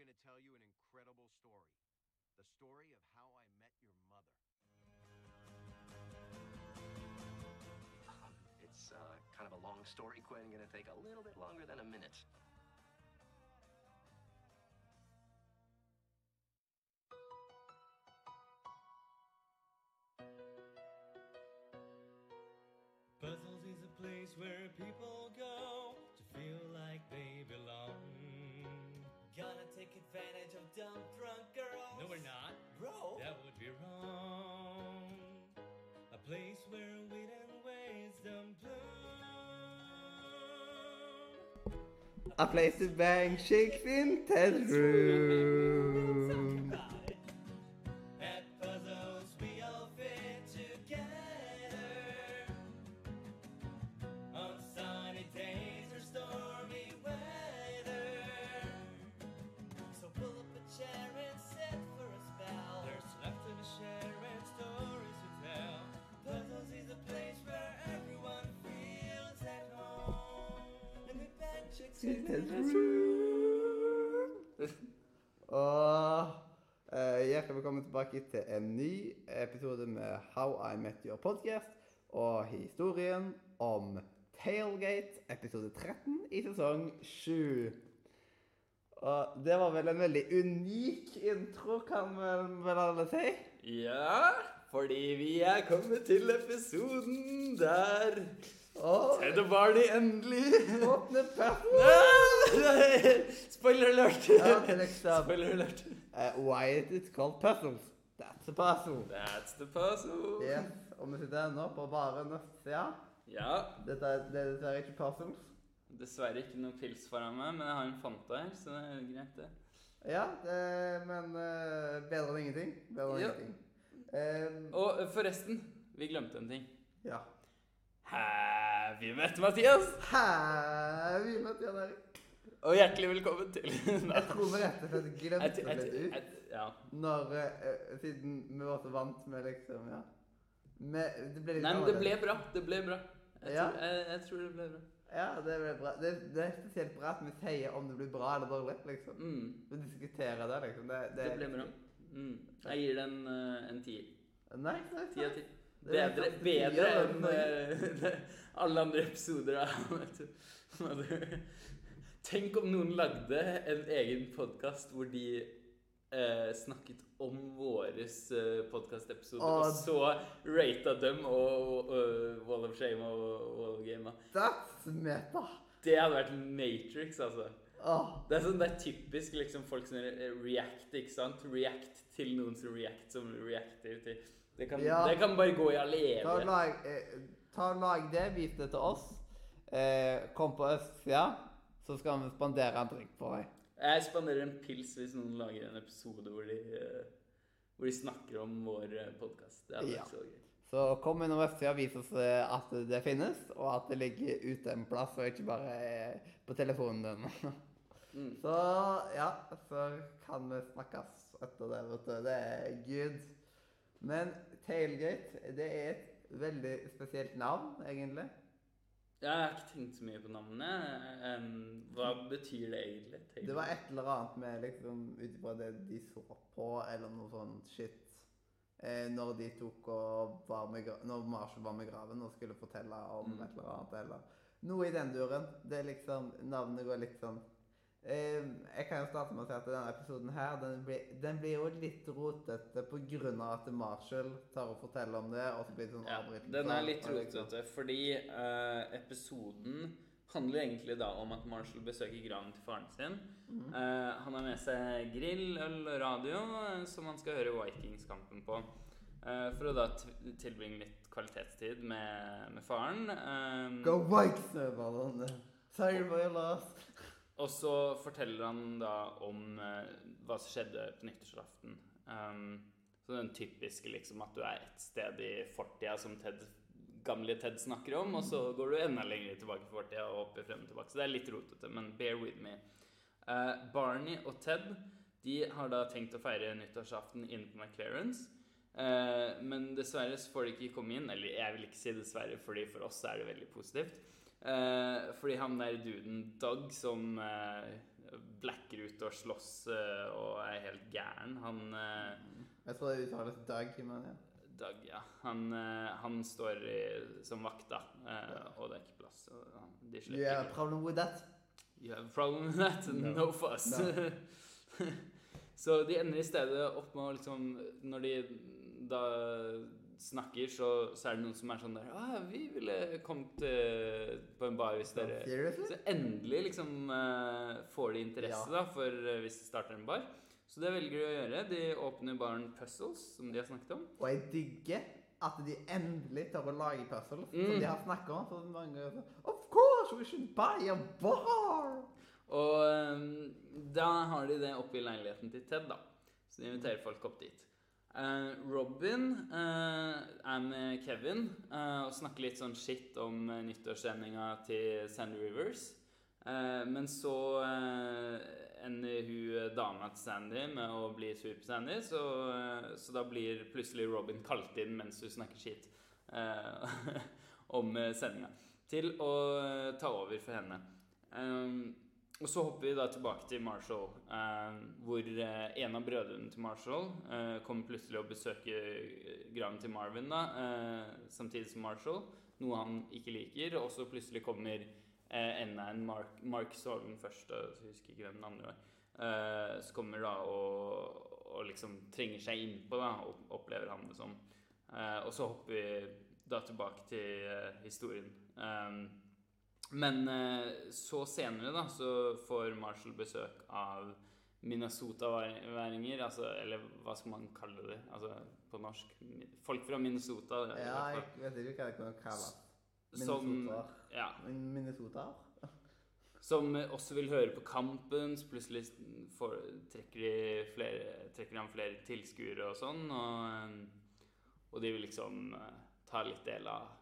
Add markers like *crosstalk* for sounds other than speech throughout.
going to tell you an incredible story. The story of how I met your mother. Um, it's uh, kind of a long story, Quinn. Going to take a little bit longer than a minute. Puzzles is a place where people advantage of dumb drunk girls. No, we're not. Bro. That would be wrong. A place where wit and wisdom bloom. A place to bang chicks in Ted's room. Og eh, hjertelig velkommen tilbake til en ny episode med How I Met Your Podcast og historien om Tailgate, episode 13 i sesong 7. Og det var vel en veldig unik intro, kan vi vel alle si? Ja, fordi vi er kommet til episoden der Og Ted og Barney endelig åpne persen! Spoiler alert! Liksom Spoiler alert. Uh, Why is it called puzzles? That's the puzzle. That's the puzzle. Yes, og vi sitter ennå på bare nøstsida. Ja, Dette er, det er dessverre ikke puzzles. dessverre ikke noe pils foran meg, men jeg har en Fanta her, så det er greit, det. Ja, det, men uh, bedre enn ingenting. Bedre enn Ja. ingenting. Eh, Og eh, forresten, vi glemte en ting. ja. Hæ, vi møtte Mathias! Hæ, vi møtte Jan Erik. Og hjertelig velkommen til *laughs* Jeg tror vi rett og slett glemte det ut. Ja. Når, eh, siden vi var så vant med liksom, ja. Med, det ble litt Nei, men det annerledes. ble bra. Det ble bra. Jeg, Ja. tror, jeg, jeg tror det ble bra. Ja, det ble bra. Det, det er spesielt bra at vi sier om det blir bra eller dårlig, liksom. Mm, Vi diskuterer det, liksom. Det, det, det ble bra. Mm. Jeg gir den uh, en tier. Nei, nei, Ti av nei. ti. Det er Bedre, bedre enn eh, *laughs* alle andre episoder av *laughs* Tenk om noen lagde en egen podkast hvor de uh, snakket om våre uh, podkastepisoder, Åh. og så rata dem og, uh, Wall of Shame og Wall of Game. That's meta. Det hadde vært Matrix, altså. Oh. Det er, sånn, det er typisk liksom, folk som eh, react, ikke sant? React til noen som react som reacter til Det kan, Ja. det kan bare gå i all evighet. lag, eh, ta og lag det, vis det til oss. Eh, kom på østsida, så skal vi spandere en drink på deg. Jeg spanderer en pils hvis noen lager en episode hvor de, eh, hvor de snakker om vår podkast. Det hadde Ja. vært så gøy. Så kom innom østsida og vis oss eh, at det finnes, og at det ligger ute en plass, og ikke bare eh, på telefonen din. *laughs* Mm. Så ja, så kan vi snakkes etter det, vet du. Det er good. Men Tailgate, det er et veldig spesielt navn, egentlig. Jeg har ikke tenkt så mye på navnet. Hva betyr det egentlig? Tailgate? Det var et eller annet med liksom ut ifra det de så på, eller noe sånn shit. Eh, når de tok og var med Når Marshall var med graven og skulle fortelle om Mm. et eller annet, eller noe i den duren. Det er liksom Navnet går litt sånn Jeg kan jo starte med å si at denne episoden her, den blir, den blir jo litt rotete av at Marshall tar og forteller om det, og så blir det sånn Ja, den er litt liksom- rotete, fordi eh, episoden handler egentlig da om at Marshall besøker graven til faren sin. Mm. Eh, han har med seg grill, øl og radio eh, som han skal høre Vikings-kampen på. Eh, for å da tilbringe litt kvalitetstid med, med faren. Eh, Go Vikes! Sorry for your loss. Og så forteller han da om eh, hva som skjedde på nyttårsaften. Um, så den typiske liksom at du er et sted i fortida som Ted, gamle Ted snakker om, og så går du enda lenger tilbake i fortida og opp i frem og tilbake. Så det er litt rotete, men bear with me. Uh, Barney og Ted de har da tenkt å feire nyttårsaften inne på McLarens. Uh, men dessverre så får de ikke komme inn. Eller jeg vil ikke si dessverre, fordi for oss er det veldig positivt. Eh, fordi han der duden Doug som eh, blacker ut og slåss eh, og er helt gæren. Han eh, Jeg tror det uttales Doug, men ja. Doug, ja. Han, eh, han står i, som vakt, da, eh, og det er ikke plass. Og, de You slipper have a ikke. problem with that? You have a problem with that? No, No. fuss. No. *laughs* så de ender i stedet opp med å liksom Når de da snakker, så, så er det noen som er sånn der ah, 'Vi ville kommet eh, på en bar hvis dere Så endelig liksom uh, får de interesse Ja. da for uh, hvis de starter en bar. Så det velger de å gjøre. De åpner baren Puzzles, som de har snakket om. Og jeg digger at de endelig tør å lage puzzles, Mm. som de har snakket om så mange så, Of course, we should buy a bar! Og um, da har de det oppe i leiligheten til Ted, da. Så de inviterer folk opp dit. Eh, Robin eh, er med Kevin eh, og snakker litt sånn shit om uh, nyttårssendinga til Sandy Rivers. Men så ender hun dama til Sandy med å bli sur på Sandy, så, så da blir plutselig Robin kalt inn mens hun snakker shit *laughs* om sendinga. Til å ta over for henne. Um, og så hopper vi da tilbake til Marshall, eh, hvor eh, en av brødrene til Marshall eh, kommer plutselig og besøker eh, graven til Marvin, da, eh, samtidig som Marshall, noe han ikke liker. Og så plutselig kommer eh, enda en Mark, Mark Sorgen først, så husker ikke hvem den andre var, eh, som kommer da og, og liksom trenger seg innpå, da, og opplever han det som. Eh, og så hopper vi da tilbake til eh, historien. Um, men eh, så senere da, så får Marshall besøk av Minnesota-væringer, altså, eller hva skal man kalle det altså, på norsk? Folk fra Minnesota. Ja, jeg vet ikke hva det kan kalles. Som, Minnesota. ja, Minnesota? som eh, også vil høre på kampen, så plutselig får, trekker, de flere, trekker han flere tilskuere og sånn, og, eh, og de vil liksom ta litt del av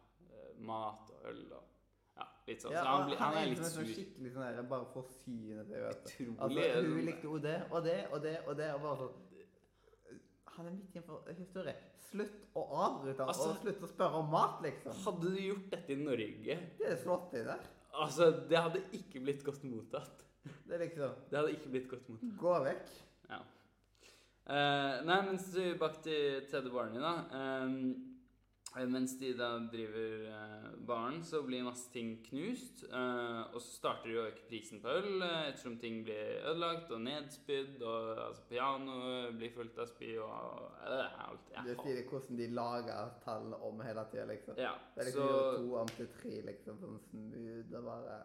mat og øl og ja, litt sånn. Ja, så han, blir, han er liksom litt en sånn sur. Skikkelig sånn der, bare forsyne det. vet du. Utrolig. Altså, hun sånn- likte jo det og det og det og det, og bare sånn Han er midt i en historie. Slutt å avbryte Altså- og slutt å spørre om mat, liksom. Hadde du gjort dette i Norge Det er slått i der. Altså, det hadde ikke blitt godt mottatt. Det er liksom Det hadde ikke blitt godt mottatt. Gå vekk. Ja. Uh, nei, men så tilbake til Teddy Barney, da. Eh, mens de da driver eh, baren, så blir masse ting knust. eh, og så starter de å øke prisen på øl eh, ettersom ting blir ødelagt og nedspydd. Og altså, pianoet blir fullt av spy og eh, alt. Jeg du sier hvordan de lager tallene om hele tida, liksom. Ja, Det er liksom så to om til tre, liksom. Sånn smooth og bare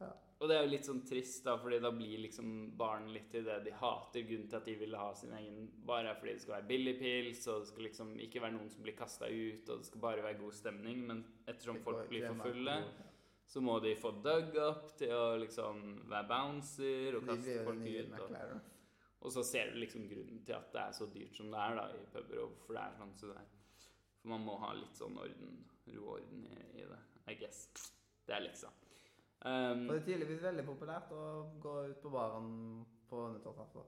ja. Og det er jo litt sånn trist, da, fordi da blir liksom barn litt i det de hater. Grunnen til at de ville ha sin egen bar, er fordi det skal være billig pils, og det skal liksom ikke være noen som blir kasta ut, og det skal bare være god stemning. Men ettersom folk blir for fulle, så må de få Doug opp til å liksom være bouncer og kaste folk ut. Og, og så ser du liksom grunnen til at det er så dyrt som det er da i puber, og hvorfor det er sånn som det er. For man må ha litt sånn orden, ro og orden i, i det, I guess. Det er leksa. Um, For det er tydeligvis veldig populært å gå ut på baren på nyttårsaften.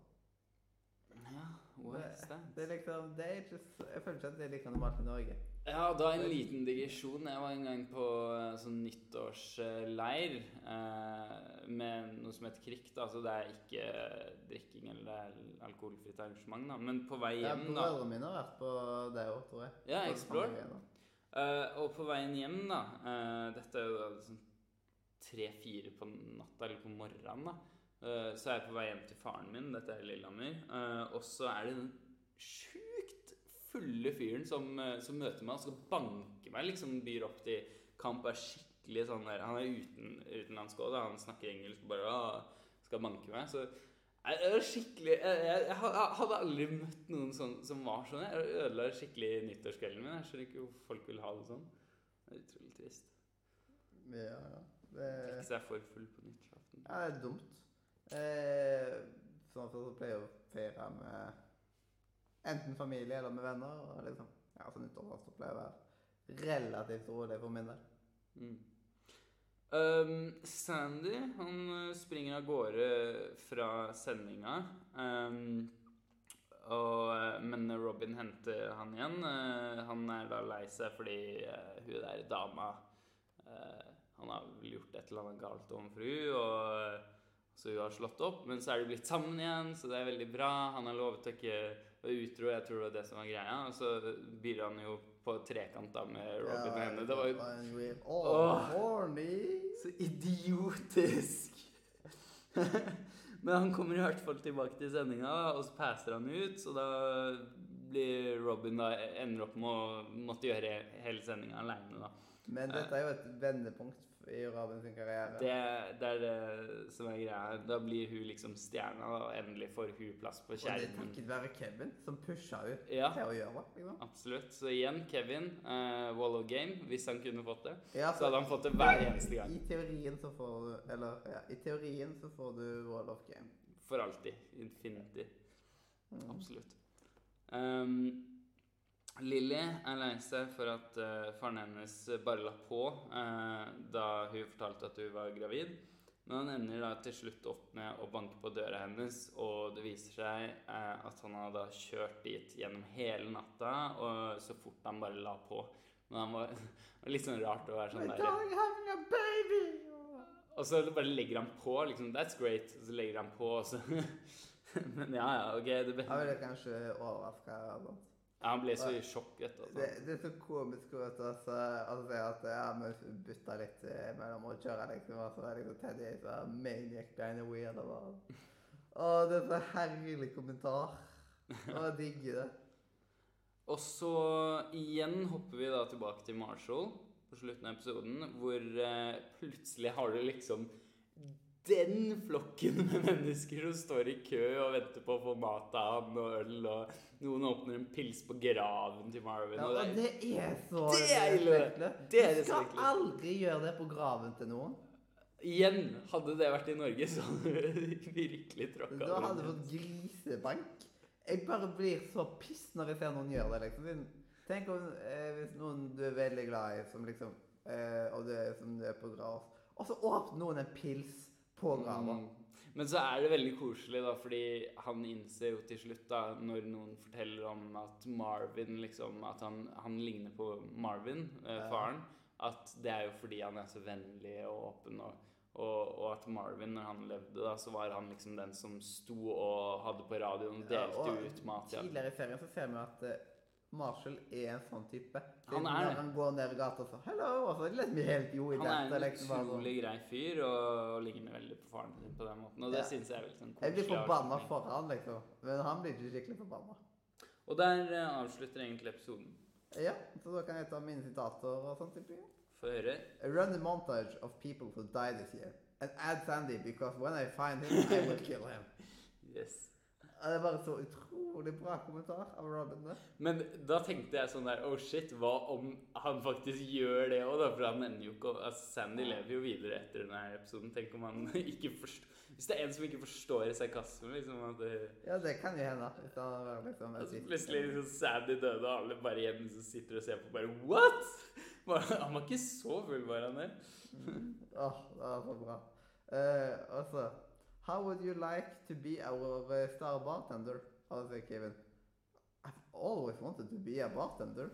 ja, what's that? Det liksom, det er ikke, jeg føler ikke at det er like normalt i Norge. Ja, da en liten digresjon. Jeg var en gang på eh, sånn nyttårsleir eh, med noe som heter KRIK. Da. Så det er ikke drikking eller er alkoholfritt arrangement. Da. Men på vei Ja, hjem, da Brødrene mine har vært på det òg, tror jeg. Ja, Explore. Uh. Eh, og på veien hjem, da uh, Dette er jo sånn tre-fire på natta eller på morgenen, da. eh, så er jeg på vei hjem til faren min. Dette er Lillehammer. eh, og så er det den sjukt fulle fyren som, eh, som møter meg og skal banke meg. Liksom byr opp til kamp. Er skikkelig sånn der Han er uten, utenlandsk òg. Han snakker engelsk bare «Åh, skal banke meg. Så jeg, skikkelig, jeg, jeg, jeg hadde aldri møtt noen sånn, som var sånn. Jeg ødela skikkelig nyttårskvelden min. Jeg skjønner ikke hvorfor folk vil ha det sånn. Det er utrolig trist. Ja, ja. Det, Ikke seg for full på nyttårsaften. ja, det er dumt. Eh, sånn at så pleier jeg å feire med enten familie eller med venner. Og liksom, ja, så nyttårsaften pleier å være relativt rolig for min del. Mm. Um, Sandy han uh, springer av gårde fra sendinga. Um, og, uh, men Robin henter han igjen. Uh, han er da lei seg fordi uh, hun der dama uh, Han har vel gjort et eller annet galt overfor fru, og Så hun har slått opp, men så er de blitt sammen igjen, så det er veldig bra. Han har lovet å ikke være utro, jeg tror det var det som var greia. Og så byr han jo på trekant da med Robin og henne. Det var jo Åh, så idiotisk. *laughs* Men han kommer i hvert fall tilbake til sendinga, og så passer han ut. Så da blir Robin da ender opp med å måtte gjøre hele sendinga aleine, da. Men dette er jo et vendepunkt i Robin sin karriere. Det, det er det som er greia. Da blir hun liksom stjerna, og endelig får hun plass på Og det er skjermen. takket være Kevin som pusha hun Ja. til å gjøre det. Liksom. Absolutt. Så igjen, Kevin, uh, Wall of Game, hvis han kunne fått det, Ja, så hadde han fått det hver eneste gang. I teorien så får du Eller ja, i teorien så får du Wall of Game. For alltid. Infinity. Mm. Absolutt. Um, Lilly er lei seg for at uh, faren hennes bare la på uh, da hun fortalte at hun var gravid. Men han ender da til slutt opp med å banke på døra hennes, og det viser seg uh, at han har da kjørt dit gjennom hele natta, og så fort han bare la på. Men han var, *laughs* det var litt sånn rart å være sånn der darling having a baby! Og så bare legger han på, liksom. That's great. Og så legger han på, og så *laughs* Men ja, ja, OK. Det, ble... Jeg ville kanskje overraska noen. Ja, han ble så i sjokk, etter. Det, Altså. det er så komisk ut å altså. Si at ja, vi bytta litt eh, mellom å kjøre, liksom. Og så er liksom Teddy så er maniac of weird. Og bare. Å, det er så herlig kommentar. Jeg digger det. Og så igjen hopper vi da tilbake til Marshall på slutten av episoden, hvor uh, plutselig har du liksom den flokken med mennesker som står i kø og venter på å få mat av han og øl, og noen åpner en pils på graven til Marvin. Ja, og det, det er så respektløst. Det Du skal aldri gjøre det på graven til noen. igjen, hadde det vært i Norge, så hadde du virkelig tråkka Da hadde du fått grisebank. Jeg bare blir så piss når jeg ser noen gjøre det, liksom. Tenk om eh, hvis noen du er veldig glad i, som liksom eh, Og du er som du er på grav, og så åpner noen en pils på drama. Mm. Men så er det veldig koselig, da, fordi han innser jo til slutt, da, når noen forteller om at Marvin liksom At han, han ligner på Marvin, eh, faren. At det er jo fordi han er så vennlig og åpen, og, og, og at Marvin, når han levde, da, så var han liksom den som sto og hadde på radioen og Ja, og ut mat. Ja. Tidligere i ferien så ser vi at eh, Marshall er en sånn type. Så Han er han går ned i gata og så 'hello', og så det helt jo i Han er en liksom sånn. utrolig grei fyr og, ligner veldig på faren sin på den måten. Og det Ja. synes jeg er veldig sånn Jeg blir forbanna for han, liksom. Men han blir ikke skikkelig forbanna. Og der uh, avslutter egentlig episoden. Ja, så da kan jeg ta mine sitater og sånt. type. Få høre. A running montage of people who died this year. And add Sandy, because when I find him, I will kill him. *laughs* Yes. Det er bare så utrolig bra kommentar av Robin. det. Men da tenkte jeg sånn der Oh shit, hva om han faktisk gjør det òg, da? For han ender jo ikke altså, Sandy lever jo videre etter denne episoden. Tenk om han *laughs* ikke forstår Hvis det er en som ikke forstår sarkasme, liksom at det, Ja, det kan jo hende. Hvis han er liksom altså, Plutselig liksom Sandy døde, og alle bare hjemme som sitter og ser på, bare What?! Han var ikke så full, var han det? Åh, det var så bra. Uh, altså, how would you like to be our star bartender? Og så sier Kevin, I've always wanted to be a bartender.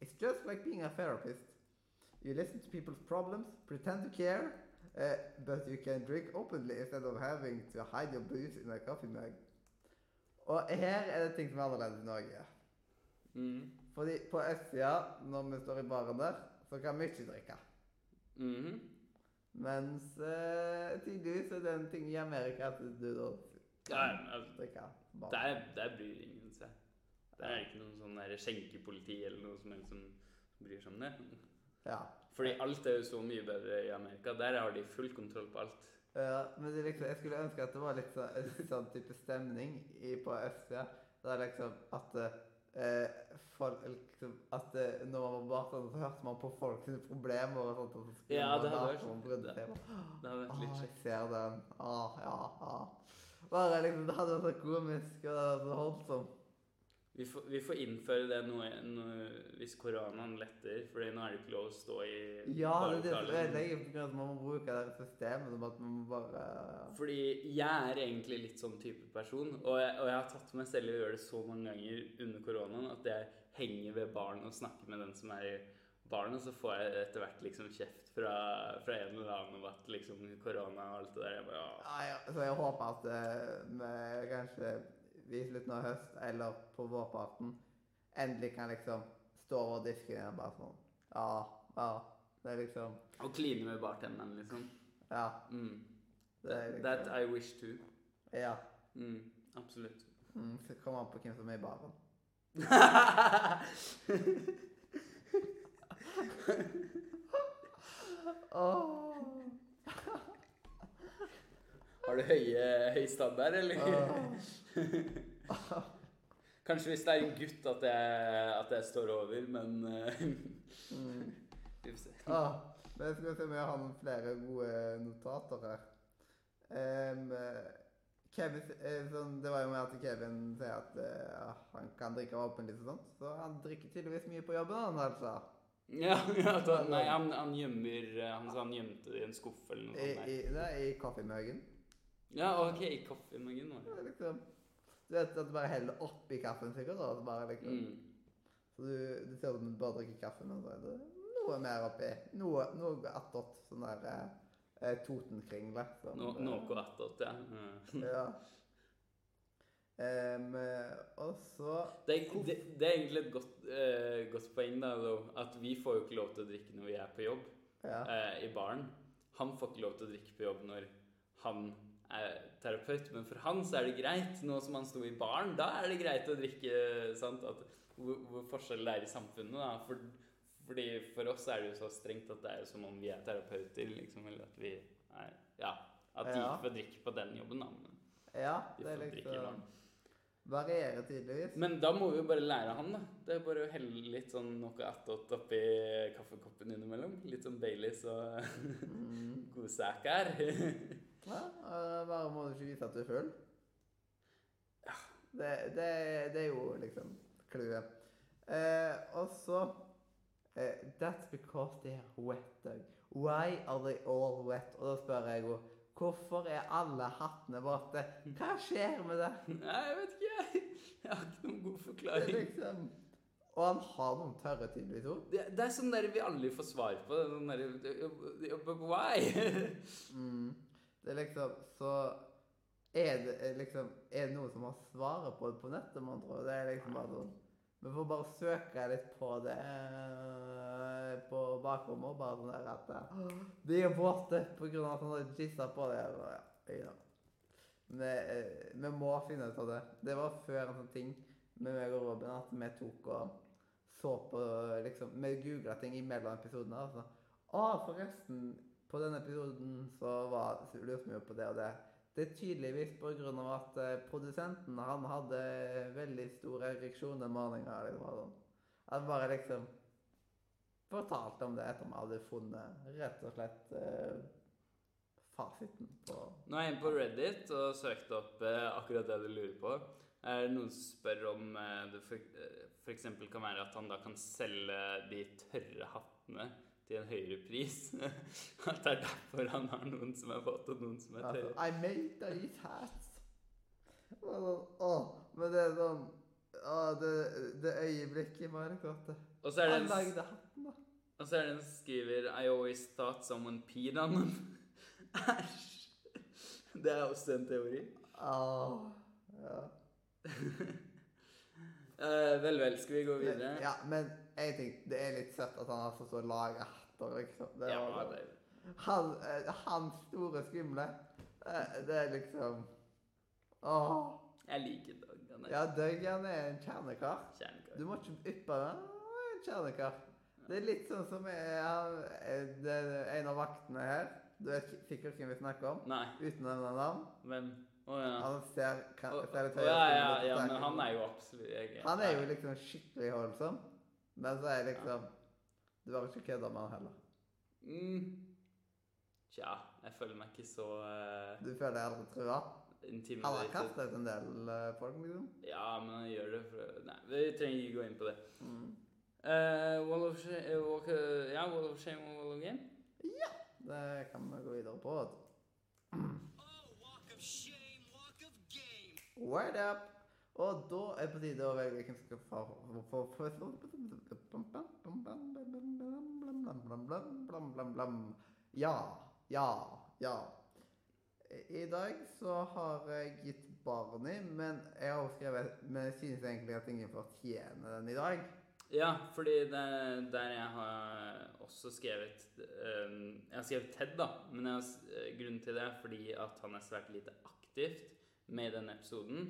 It's just like being a therapist. You listen to people's problems, pretend to care, uh, but you can drink openly instead of having to hide your booze in a coffee mug. Og her er det ting som er annerledes i Norge. Mm. Fordi på østsida, når vi står i baren der, så kan vi ikke drikke. Mhm. Mens uh, tydeligvis er det en ting i Amerika at du da altså, drikker. bare. Der, der bryr ingen seg. Det er ikke noen sånn skjenkepoliti eller noe som helst som bryr seg om det. Ja. Fordi alt er jo så mye bedre i Amerika. Der har de full kontroll på alt. Ja, men liksom, jeg skulle ønske at det var litt sånn, sånn type stemning i, på østsida. Der liksom at eh, folk, liksom, at eh, når man var barn, så hørte man på folks problemer og sånt. Og så skulle Ja, man det hadde vært- sånn. det-. Det hadde vært litt jeg kjekt. ser den. Ah, ja, ah. Bare liksom, Det hadde vært så komisk og det hadde vært så holdsomt. Vi får, vi får innføre det nå, noe, hvis koronaen letter, Fordi nå er det ikke lov å stå i Ja, det er det barlokaler. ødelegger. på at Man må bruke det systemet som at man må bare Fordi jeg er egentlig litt sånn type person, og jeg, og jeg har tatt meg selv i å gjøre det så mange ganger under koronaen at jeg henger ved baren og snakker med den som er i barn, og så får jeg etter hvert liksom kjeft fra, fra en eller annen om at liksom korona og alt det der. Jeg bare, ja. Ja, ja, så jeg håper at eh, vi kanskje i slutten av høst eller på vårparten endelig kan liksom stå over disken igjen og bare sånn Ja, ja. Det er liksom Og kline med bartenderen, liksom. Ja. Mm. Det liksom, That I wish to. Ja. Mm, absolutt. Mm, så kommer an på hvem som er i baren. *laughs* Åh. *laughs* Har du høye, høy standard, eller? Kanskje hvis det er en gutt at jeg, at jeg står over, men eh, Mm. Vi får se. Ah, men skal vi se om jeg har noen flere gode notater her. Eh, Kevin, eh, sånn, det var jo med at Kevin sier at uh, han kan drikke åpenlig og sånt, så han drikker tydeligvis mye på jobben, han altså. Ja, *laughs* ja da, nei, han, han gjemmer Han sa han gjemte det i en skuff eller noe I, sånt. i, i, er i kaffemøgen. Ja, OK, i kaffemagen nå. Ja, det. liksom, du vet at du bare heller oppi kaffen sikkert, da, bare liksom. Mm. Så du, du ser ut som du bare drikker kaffe, men så er det noe mer oppi. Noe, noe attåt, sånn der eh, eh, Totenkringle. Sånn, No, eh, noe attåt, ja. Mm. Ja. Eh, og så Det, det, det er egentlig et godt, eh, godt poeng, da, at vi får jo ikke lov til å drikke når vi er på jobb Ja. eh, i baren. Han får ikke lov til å drikke på jobb når han er terapeut, men for han så er det greit. Nå som han sto i baren, da er det greit å drikke. sant? At, hvor, hvor forskjellen er i samfunnet. da, for, fordi For oss er det jo så strengt at det er jo som om vi er terapeuter, liksom. Eller at vi er Ja. At de Ja. ikke får drikke på den jobben, da. Men Ja, de det er drikke i liksom baren. Varierer tydeligvis. Men da må vi jo bare lære han, da. Det er bare å helle litt sånn noe attåt oppi kaffekoppen innimellom. Litt sånn Baileys og Mm. *laughs* godsaker. *laughs* Ja, eh, bare må du ikke vise at du er full. Det, det, det er jo liksom clouet. Eh, og så eh, That's because they are wet. Why are they all wet? Og da spør jeg jo Hvorfor er alle hattene våte? Hva skjer med det? Nei, jeg vet ikke, jeg. Jeg har ikke noen god forklaring. liksom, og han har noen tørre tydeligvis ord. Det, det er sånn der vi aldri får svar på. det Sånn der, why? Mm. Det er liksom Så er det liksom Er det noen som har svaret på det på nettet, man tror? Det er liksom bare sånn Vi får bare søke litt på det eh, på bakrommet og bare sånn der at eh, De er våte av at han har jizza på det. Og, ja. Men eh, vi må finne ut av det. Det var før en sånn ting med meg og Robin at vi tok og så på liksom Vi googla ting imellom episodene. Altså. Å, forresten, på denne episoden så var så lurte vi jo på det og det. Det er tydeligvis av at eh, produsenten han hadde veldig store ereksjoner og maninger. Liksom. Han bare liksom fortalte om det etter vi hadde funnet rett og slett eh, fasiten på Nå er jeg inne på Reddit og søkte opp eh, akkurat det du lurer på. Er det noen som spør om eh, det for, eh, kan være at han da kan selge de tørre hattene til en høyere pris? *laughs* at det er derfor han har noen som er våt, og noen som er altså, tørre? I made these hats. Og sånn, Åh, men det er sånn Åh, det, det øyeblikket i jeg. Og så er det Han en, lagde hatten, da. og så er det en som skriver I always thought someone peed on them. *laughs* Æsj! Det er også en teori. Åh, ja. *laughs* Eh, vel, vel. Skal vi gå videre? Ja, men en ting, det er litt søtt at han har så stått og liksom. Det Ja, var, det han, hans store skumle, eh, det er liksom Åh. Jeg liker Doug. Han er Ja, Døggen er en kjernekar. kjernekar. Du må ikke yppe den. Han er en kjernekar. Det er litt sånn som jeg, eh, det er en av vaktene her. Du vet sikkert hvem vi snakker om, Nei, uten å nevne navn. hvem? Oh, ja. Han ser, kan, ser litt høyere ja, ut, ja, litt ja, men han er jo absolutt jeg, Han er jo liksom skikkelig holdsom, men så er jeg liksom Du har ikke kødda med han heller. mm, Tja, jeg føler meg ikke så uh, Du føler deg aldri trua? Han har kastet en del uh, folk, liksom. Ja, men han gjør det for Nei, vi trenger ikke gå inn på det. Mm. Uh, wall of shame uh, walk, uh, Ja, Wall of shame og Wall of game. Ja! Det kan vi gå videre på. vet du. Oh, walk of shame, walk of game. Word up! Og da er det på tide å velge hvem som skal få Ja, ja, ja. I dag så har jeg gitt Barney, men jeg har skrevet Men synes egentlig at ingen fortjener den i dag. Ja, fordi det der jeg har også skrevet um, Jeg har skrevet Ted, da. Men jeg har, eh, grunnen til det er fordi at han er svært lite aktivt med i denne episoden.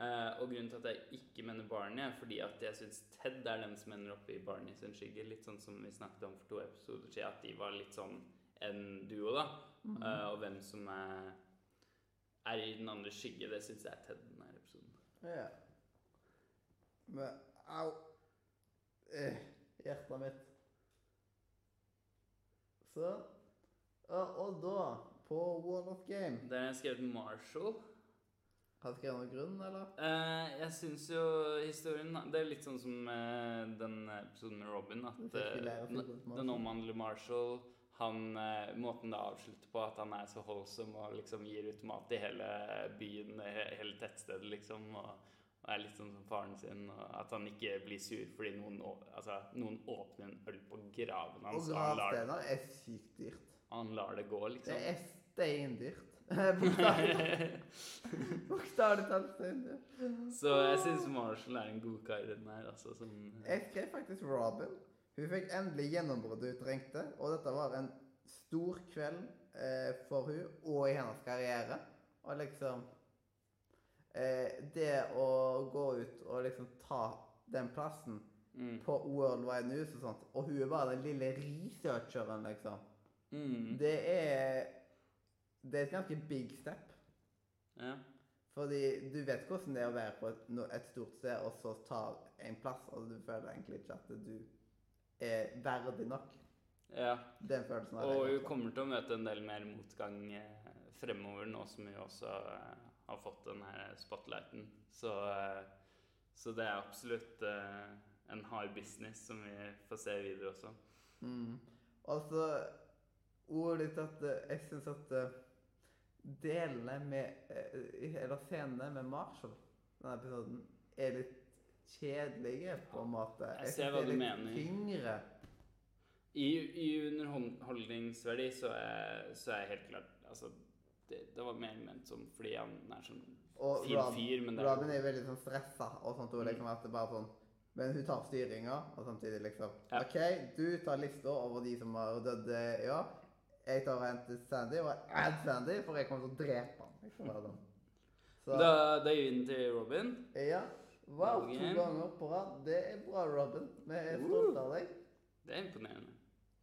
Eh, og grunnen til at jeg ikke mener Barney, er fordi at jeg syns Ted er den som ender opp i Barney sin skygge. Litt sånn som vi snakket om for to episoder siden, at de var litt sånn en duo, da. Eh, og hvem som er, er i den andre skygge, det syns jeg er Ted denne episoden. Ja. Men au. Eh, hjertet mitt. Så. Og, og da, på One of Game Der har jeg skrevet Marshall. Har du jeg noen grunn, eller? Eh, jeg syns jo historien Det er litt sånn som eh, den episoden med Robin. At ikke eh, den omhandler Marshall. Han, eh, måten det avslutter på, at han er så holdsom og liksom gir ut mat i hele byen, he- hele tettstedet, liksom. Og, og er litt sånn som faren sin. Og at han ikke blir sur fordi noen, altså, noen åpner en øl på graven hans. Og gravstener er sykt dyrt. han lar det gå, liksom. Det er steindyrt. Bokstavelig Bokstavelig talt. Så jeg syns Marshall er en god kar den her, altså. Som, Jeg skrev faktisk Robin. Hun fikk endelig gjennombruddet hun trengte, og dette var en stor kveld eh, for hun og i hennes karriere. Og liksom eh, Det å gå ut og liksom ta den plassen mm. på World Wide News og sånt, og hun er bare den lille researcheren, liksom. Mm. Det er Det er et ganske big step. Ja. Fordi du vet hvordan det er å være på et, et stort sted, og så ta en plass, og du føler egentlig ikke at du er verdig nok. ja. Den følelsen har Og hun kommer til å møte en del mer motgang eh, fremover nå som hun også eh, har fått den her spotlighten. Så, eh, så det er absolutt en hard business som vi får se videre også. Mm. Og så ordet ditt at jeg syns at delene med eh, Eller scenene med Marshall, denne episoden, er litt kjedelige, på en måte. Jeg jeg ser hva du mener. Tyngre. I, i underholdningsverdi så er, så er helt klart Altså, det, det var mer ment som fordi han er sånn fin Rob- fyr, men det Robin er veldig sånn stressa og sånt. Og liksom at det bare sånn Men hun tar styringa, og samtidig liksom Ja. OK, du tar lista over de som har dødd i år. Jeg tar en til Sandy, og jeg add Sandy, for jeg kommer til å drepe han. Liksom, bare sånn. Så Da, da gir vi den til Robin. ja. Wow, to ganger på rad. Det er bra, Robin. Vi er stolte av deg. Det er imponerende.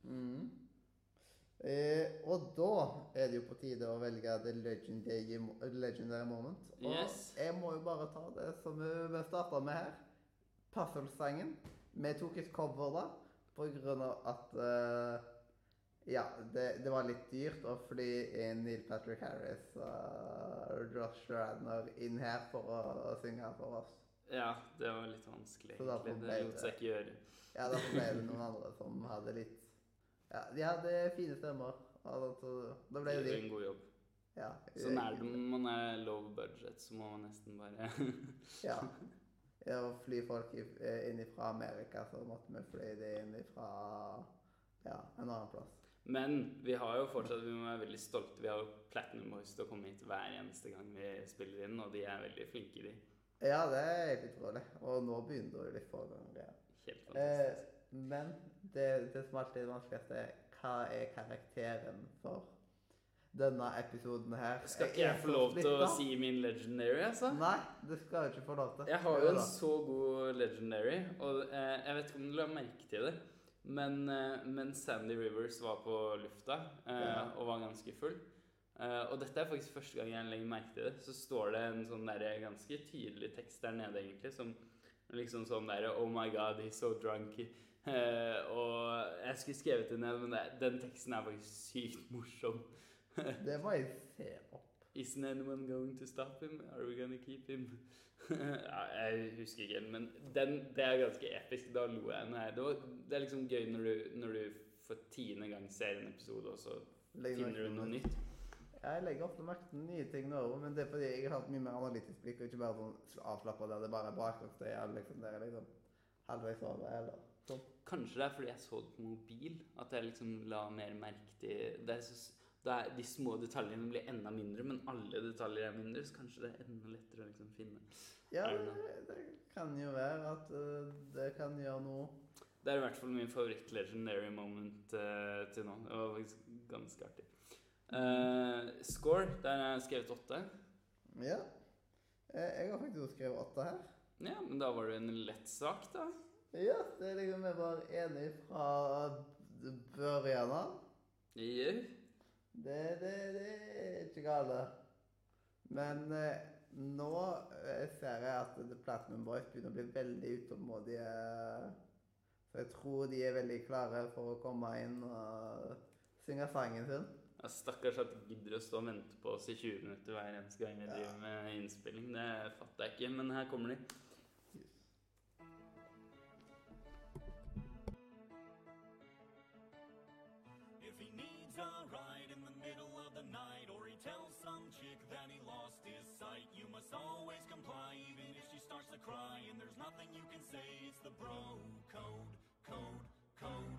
Mm. Eh, og da er det jo på tide å velge the legendary, legendary moment. Og Yes. jeg må jo bare ta det som vi vi starta med her. Puzzle-sangen. Vi tok et cover da, på grunn av at eh, Ja, det, det var litt dyrt å fly inn Neil Patrick Harris og Josh Radner inn her for å, å synge for oss. Ja, det var litt vanskelig, egentlig. Det lot seg ikke gjøre. Ja, da ble det *laughs* noen andre som hadde litt Ja, de hadde fine stemmer. og Så da ble Det de. en god jobb. Ja, Sånn er det når man er low budget, så må man nesten bare *laughs* Ja. *laughs* å fly folk eh, inn fra Amerika, så måtte vi fly det inn fra ja, en annen plass. Men vi har jo fortsatt Vi må være veldig stolte. Vi har jo Platinum Boys til å komme hit hver eneste gang vi spiller inn, og de er veldig flinke, de. Ja, det er helt utrolig. Og nå begynner det jo litt forrige. Ja. Helt Eh, fantastisk. men det, det som alltid er vanskeligst, er hva er karakteren for denne episoden her? Skal ikke jeg er få lov til å si min legendary, altså? Nei, du skal jo ikke få lov til. Jeg har jo en så god legendary, og eh, jeg vet ikke om du la merke til det, men, eh, men Sandy Rivers var på lufta eh, Ja. og var ganske full. Eh, og dette er faktisk første gang jeg legger merke til det. Så står det en sånn der ganske tydelig tekst der nede, egentlig, som liksom sånn derre Oh my God, he's so drunk. Eh, og jeg skulle skrevet det ned, men det, den teksten er faktisk sykt morsom. Det må jeg se opp. Isn't anyone going to stop him? Are we gonna keep him? *laughs* jeg husker ikke helt, men den, det er ganske episk. Da lo jeg. Nei, det, var, det er liksom gøy når du, når du for tiende gang ser en episode, og så legger finner du noe nytt. Jeg legger ofte merke til nye ting nå, men det er fordi jeg har hatt mye mer analytisk blikk, og ikke bare sånn avslappa der det bare er baklengs. Det er liksom det jeg liksom halvveis over eller sånn. Kanskje det er fordi jeg så det på mobil, at jeg liksom la mer merke til det er så, er, De små detaljene blir enda mindre, men alle detaljer er mindre, så kanskje det er enda lettere å liksom finne. Ja, Er det kan jo være at øh, det kan gjøre noe Det er i hvert fall min favoritt-legendary moment uh, til nå. Det var faktisk ganske artig. Uh, score, der har jeg skrevet åtte. Ja. Eh, Jeg har faktisk skrevet åtte her. Ja, men da var det en lett sak, da. Ja, det er liksom vi var enige fra børjan av. Jau. Det, det, det er ikke gale. Men eh, nå eh, ser jeg at The Platinum Boys begynner å bli veldig utålmodige. Så jeg tror de er veldig klare for å komme inn og synge sangen sin. Ja, Stakkars at de gidder å stå og vente på oss i 20 minutter hver eneste gang vi Ja. driver med innspilling. Det fatter jeg ikke, men her kommer de. Must always comply, even if she starts to cry. And there's nothing you can say, it's the bro code, code, code.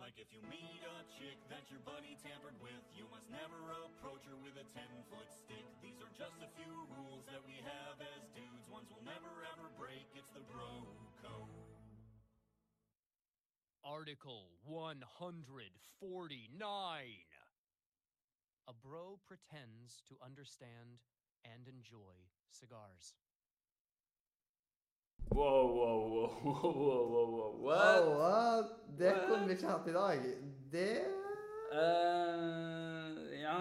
Like if you meet a chick that your buddy tampered with, you must never approach her with a 10 foot stick. These are just a few rules that we have as dudes, ones we'll never ever break. It's the bro code. Article 149. A bro pretends to understand and enjoy cigars. Wow, wow, wow, *laughs* wow, wow, wow, wow. Oh, What? det kunne vi ikke hatt i dag. Det uh, ja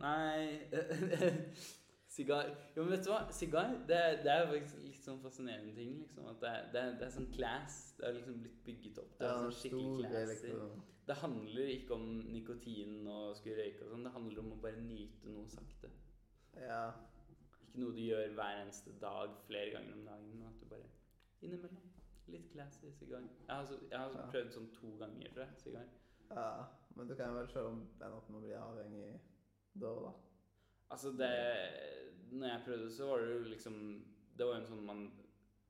Nei *laughs* Sigar Jo, men vet du hva? Sigar, det, det er faktisk litt sånn fascinerende ting. liksom, At det er, det er, det er sånn class. Det har liksom blitt bygget opp. Det er Ja, sånn skikkelig classy. liksom. Det handler ikke om nikotin og skulle røyke og sånn. Det handler om å bare nyte noe sakte. Ja. Ikke noe du gjør hver eneste dag flere ganger om dagen, men at du bare innimellom. Litt classy sigar. Jeg har, så, jeg har Ja. prøvd sånn to ganger, tror jeg, sigar. ja. Men du kan vel selv om ende opp med å bli avhengig da, da. Altså, det Når jeg prøvde, så var det jo liksom Det var jo en sånn man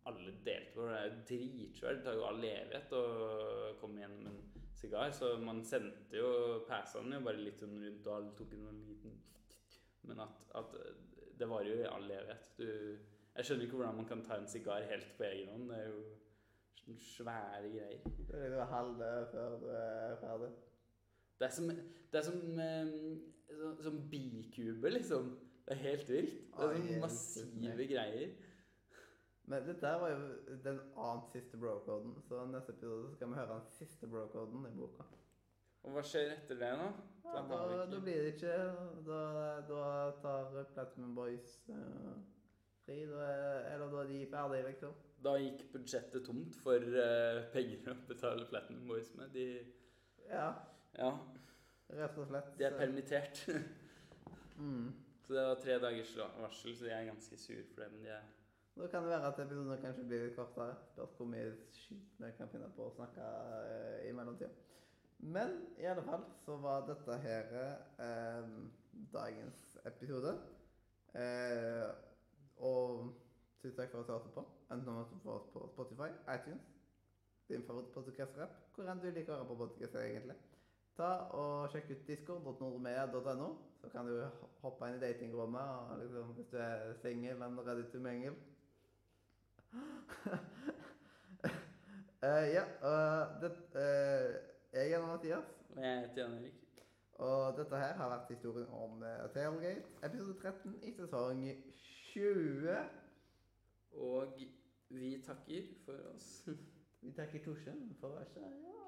alle delte på. Det er jo dritsvært. Det tar jo all evighet å komme gjennom en sigar. Så man sendte jo Passa jo bare litt sånn rundt, og alle tok en liten Men at, at det varer jo i all evighet. Du Jeg skjønner ikke hvordan man kan ta en sigar helt på egen hånd. Det er jo svære greier. Du er halve før du er ferdig. Det er som, det er som, eh, så- som bikube, liksom. Det er helt vilt. Det er Oi, sånn massive greier. Men dette var jo den annet siste bro-koden, så neste episode skal vi høre den siste bro-koden i boka. Og hva skjer etter det, da? Ja, Da da, da blir det ikke Da, da tar Platinum Boys uh, fri, da er, eller da er de ferdige, liksom. Da gikk budsjettet tomt for uh, penger å betale Platinum Boys med. De, Ja, ja, rett og slett. de er permittert. *laughs* Mm. Så det var tre dagers varsel, så de er ganske sur for det. Men de er Da kan det være at episoden kanskje blir litt kortere. Spørs hvor mye skit vi kan finne på å snakke uh, i mellomtida. Men i alle fall så var dette her eh, dagens episode. Eh, og tusen takk for at du hørte på. Enten om du får oss på Spotify, iTunes, din favorittpodkast-rapp, hvor enn du liker å høre på podkast egentlig. Ta og Sjekk ut discord.nordmedia.no, så kan du hoppe inn i datingrommet liksom, hvis du er singel, men ready to mingle. uh, *laughs* ja, uh, det, eh, jeg er Mathias, Og jeg heter Jan Erik. og dette her har vært historien om uh, Tailgate, episode 13 i sesong 20. Og vi takker for oss. *laughs* Vi takker Torsen for å her. Ja.